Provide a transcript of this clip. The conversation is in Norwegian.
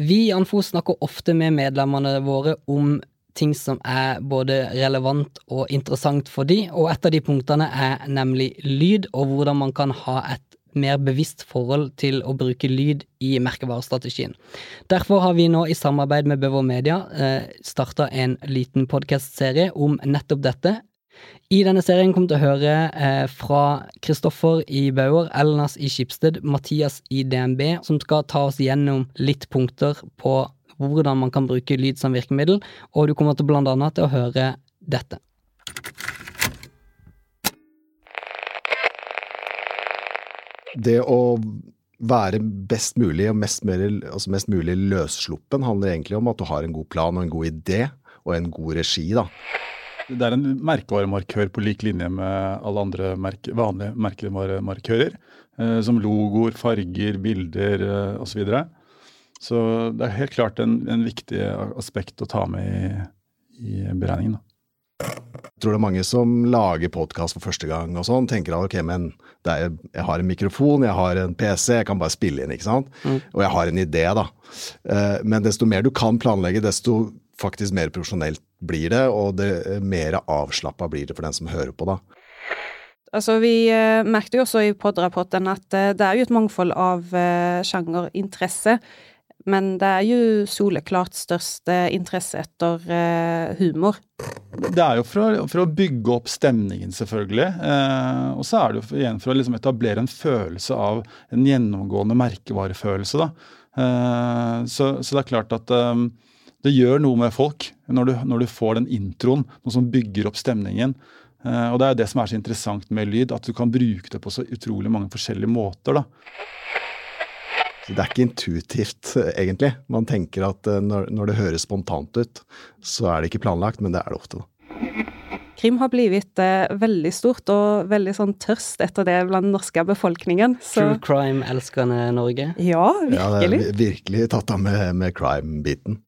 Vi i Anfo snakker ofte med medlemmene våre om ting som er både relevant og interessant for de, og et av de punktene er nemlig lyd, og hvordan man kan ha et mer bevisst forhold til å bruke lyd i merkevarestrategien. Derfor har vi nå i samarbeid med Bøver Media eh, starta en liten podkastserie om nettopp dette. I denne serien kommer du til å høre eh, fra Kristoffer i Bauer, Elnas i Skipsted, Mathias i DNB, som skal ta oss gjennom litt punkter på hvordan man kan bruke lyd som virkemiddel, og du kommer til blant annet til å høre dette. Det å være best mulig og mest, mer, altså mest mulig løssluppen handler egentlig om at du har en god plan og en god idé og en god regi. da. Det er en merkevaremarkør på lik linje med alle andre merke, vanlige merkevaremarkører. Eh, som logoer, farger, bilder eh, osv. Så, videre. så det er helt klart en, en viktig aspekt å ta med i, i beregningen. Da. Jeg tror det er mange som lager podkast for første gang og sånn, tenker at ok, men er, jeg har en mikrofon, jeg har en PC, jeg kan bare spille inn, ikke sant. Mm. Og jeg har en idé, da. Eh, men desto mer du kan planlegge, desto faktisk mer profesjonelt blir det, og det eh, mer avslappa blir det for den som hører på, da. Altså, vi eh, merket jo også i pod-rapporten at eh, det er jo et mangfold av eh, sjangerinteresse. Men det er jo soleklart største interesse etter eh, humor. Det er jo for å, for å bygge opp stemningen, selvfølgelig. Eh, og så er det jo igjen for å liksom etablere en følelse av en gjennomgående merkevarefølelse. da. Eh, så, så, det er klart at eh, det gjør noe med folk når du, når du, får den introen, noe som bygger opp stemningen. Eh, og det er det som er så interessant med lyd, at du kan bruke det på så utrolig mange forskjellige måter. da. Det er ikke intuitivt, egentlig. Man tenker at eh, når, når, det høres spontant ut, så er det ikke planlagt, men det er det ofte. da. Krim har blitt eh, veldig stort og veldig sånn tørst etter det blant den norske befolkningen. Så... True crime-elskende Norge? Ja, virkelig. Ja, det er virkelig tatt av med, med crime-biten.